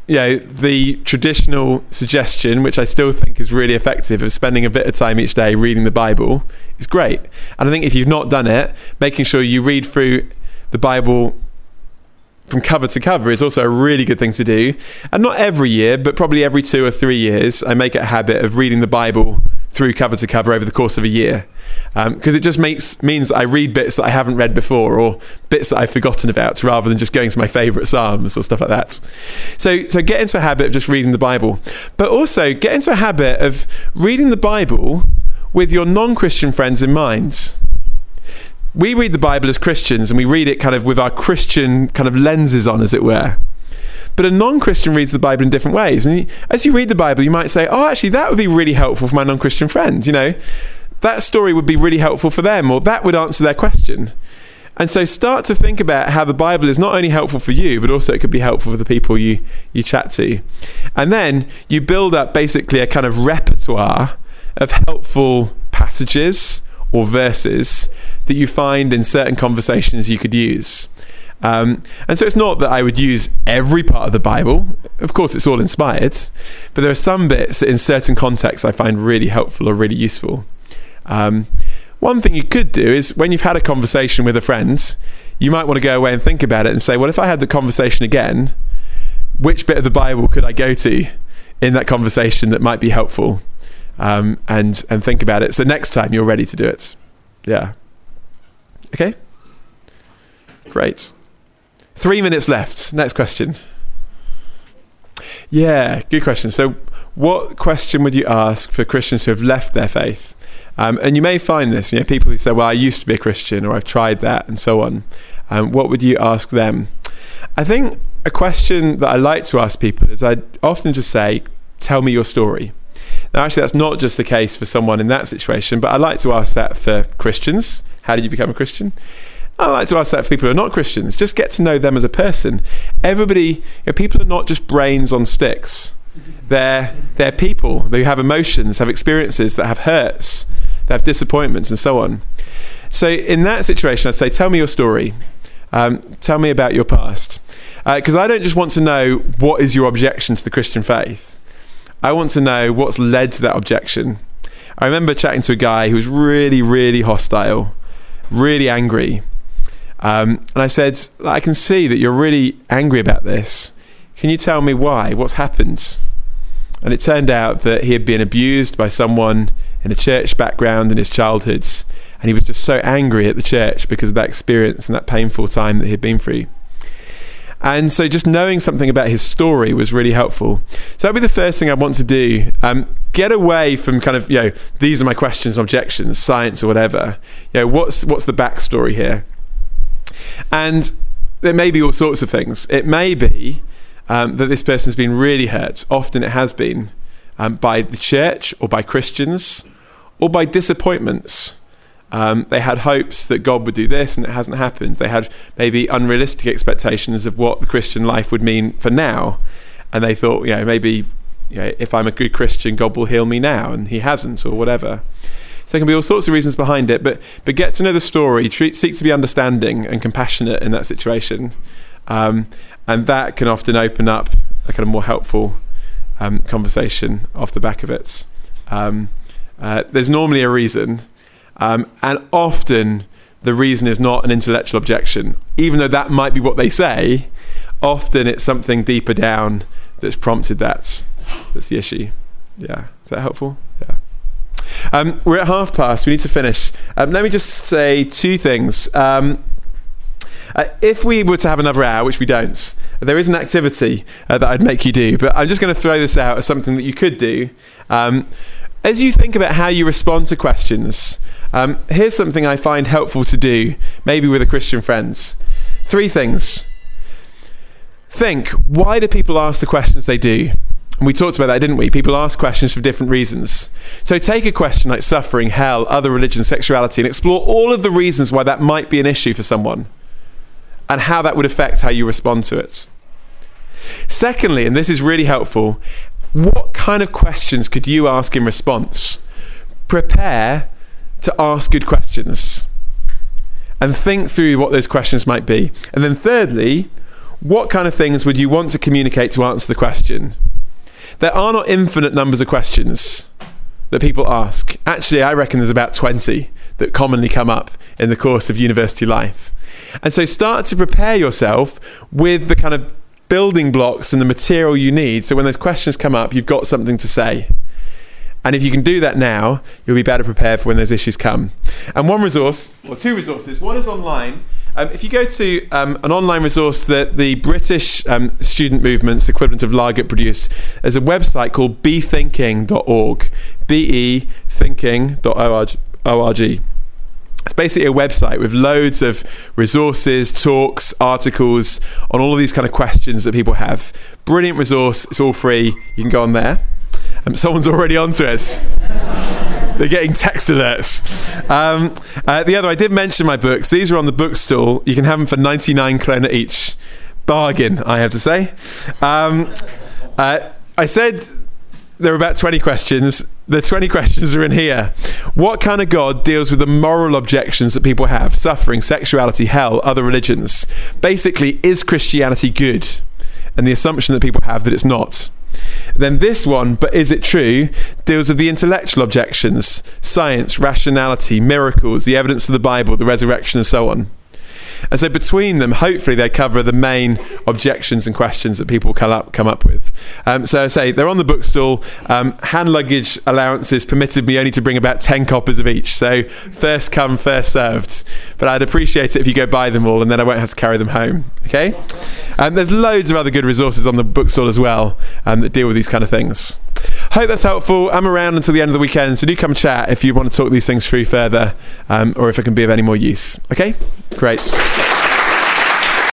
you know, the traditional suggestion, which I still think is really effective, of spending a bit of time each day reading the Bible is great. And I think if you've not done it, making sure you read through the Bible from cover to cover is also a really good thing to do. And not every year, but probably every two or three years, I make it a habit of reading the Bible through cover to cover over the course of a year. Um, because it just makes means I read bits that I haven't read before or bits that I've forgotten about rather than just going to my favourite Psalms or stuff like that. So, so get into a habit of just reading the Bible. But also get into a habit of reading the Bible with your non Christian friends in mind we read the Bible as Christians and we read it kind of with our Christian kind of lenses on, as it were. But a non Christian reads the Bible in different ways. And as you read the Bible, you might say, oh, actually, that would be really helpful for my non Christian friend. You know, that story would be really helpful for them, or that would answer their question. And so start to think about how the Bible is not only helpful for you, but also it could be helpful for the people you, you chat to. And then you build up basically a kind of repertoire of helpful passages or verses that you find in certain conversations you could use. Um, and so it's not that I would use every part of the Bible. Of course, it's all inspired, but there are some bits in certain contexts I find really helpful or really useful. Um, one thing you could do is when you've had a conversation with a friend, you might want to go away and think about it and say, well, if I had the conversation again, which bit of the Bible could I go to in that conversation that might be helpful? Um, and and think about it. So next time you're ready to do it. Yeah. Okay. Great. Three minutes left. Next question. Yeah, good question. So, what question would you ask for Christians who have left their faith? Um, and you may find this, you know, people who say, "Well, I used to be a Christian," or "I've tried that," and so on. Um, what would you ask them? I think a question that I like to ask people is I often just say, "Tell me your story." Now, actually, that's not just the case for someone in that situation, but I like to ask that for Christians. How did you become a Christian? I like to ask that for people who are not Christians. Just get to know them as a person. Everybody, you know, people are not just brains on sticks. They're they're people. They have emotions, have experiences that have hurts, they have disappointments, and so on. So in that situation, I'd say, tell me your story. Um, tell me about your past, because I don't just want to know what is your objection to the Christian faith. I want to know what's led to that objection. I remember chatting to a guy who was really, really hostile, really angry. Um, and I said, I can see that you're really angry about this. Can you tell me why? What's happened? And it turned out that he had been abused by someone in a church background in his childhood. And he was just so angry at the church because of that experience and that painful time that he'd been through. And so just knowing something about his story was really helpful. So that'd be the first thing I want to do. Um, get away from kind of, you know, these are my questions and objections, science or whatever. You know, what's, what's the backstory here? And there may be all sorts of things. It may be um, that this person's been really hurt. Often it has been um, by the church or by Christians or by disappointments. Um, they had hopes that God would do this and it hasn't happened. They had maybe unrealistic expectations of what the Christian life would mean for now. And they thought, you know, maybe you know, if I'm a good Christian, God will heal me now, and He hasn't, or whatever. So there can be all sorts of reasons behind it, but but get to know the story, treat, seek to be understanding and compassionate in that situation, um, and that can often open up a kind of more helpful um, conversation off the back of it. Um, uh, there's normally a reason, um, and often the reason is not an intellectual objection, even though that might be what they say. Often it's something deeper down that's prompted that. That's the issue. Yeah, is that helpful? Yeah. Um, we're at half past. We need to finish. Um, let me just say two things. Um, uh, if we were to have another hour, which we don't, there is an activity uh, that I'd make you do, but I'm just going to throw this out as something that you could do. Um, as you think about how you respond to questions, um, here's something I find helpful to do, maybe with a Christian friends. Three things. Think, why do people ask the questions they do? And we talked about that, didn't we? People ask questions for different reasons. So take a question like suffering, hell, other religions, sexuality, and explore all of the reasons why that might be an issue for someone and how that would affect how you respond to it. Secondly, and this is really helpful, what kind of questions could you ask in response? Prepare to ask good questions and think through what those questions might be. And then, thirdly, what kind of things would you want to communicate to answer the question? There are not infinite numbers of questions that people ask. Actually, I reckon there's about 20 that commonly come up in the course of university life. And so start to prepare yourself with the kind of building blocks and the material you need so when those questions come up, you've got something to say. And if you can do that now, you'll be better prepared for when those issues come. And one resource, or two resources, one is online. Um, if you go to um, an online resource that the British um, student movement's equivalent of Laget produced, there's a website called bethinking.org. B E thinking.org. It's basically a website with loads of resources, talks, articles on all of these kind of questions that people have. Brilliant resource. It's all free. You can go on there. Um, someone's already onto us. They're getting text alerts. Um, uh, the other, I did mention my books. These are on the bookstall. You can have them for 99 kroner each. Bargain, I have to say. Um, uh, I said there are about 20 questions. The 20 questions are in here. What kind of God deals with the moral objections that people have? Suffering, sexuality, hell, other religions. Basically, is Christianity good? And the assumption that people have that it's not. Then this one, but is it true, deals with the intellectual objections science, rationality, miracles, the evidence of the Bible, the resurrection, and so on. And so between them, hopefully they cover the main objections and questions that people come up, come up with. Um, so I say they're on the bookstall. Um, hand luggage allowances permitted me only to bring about 10 copies of each. So first come, first served. But I'd appreciate it if you go buy them all and then I won't have to carry them home. Okay? Um, there's loads of other good resources on the bookstall as well um, that deal with these kind of things. Hope that's helpful. I'm around until the end of the weekend, so do come chat if you want to talk these things through further um, or if it can be of any more use. Okay? Great.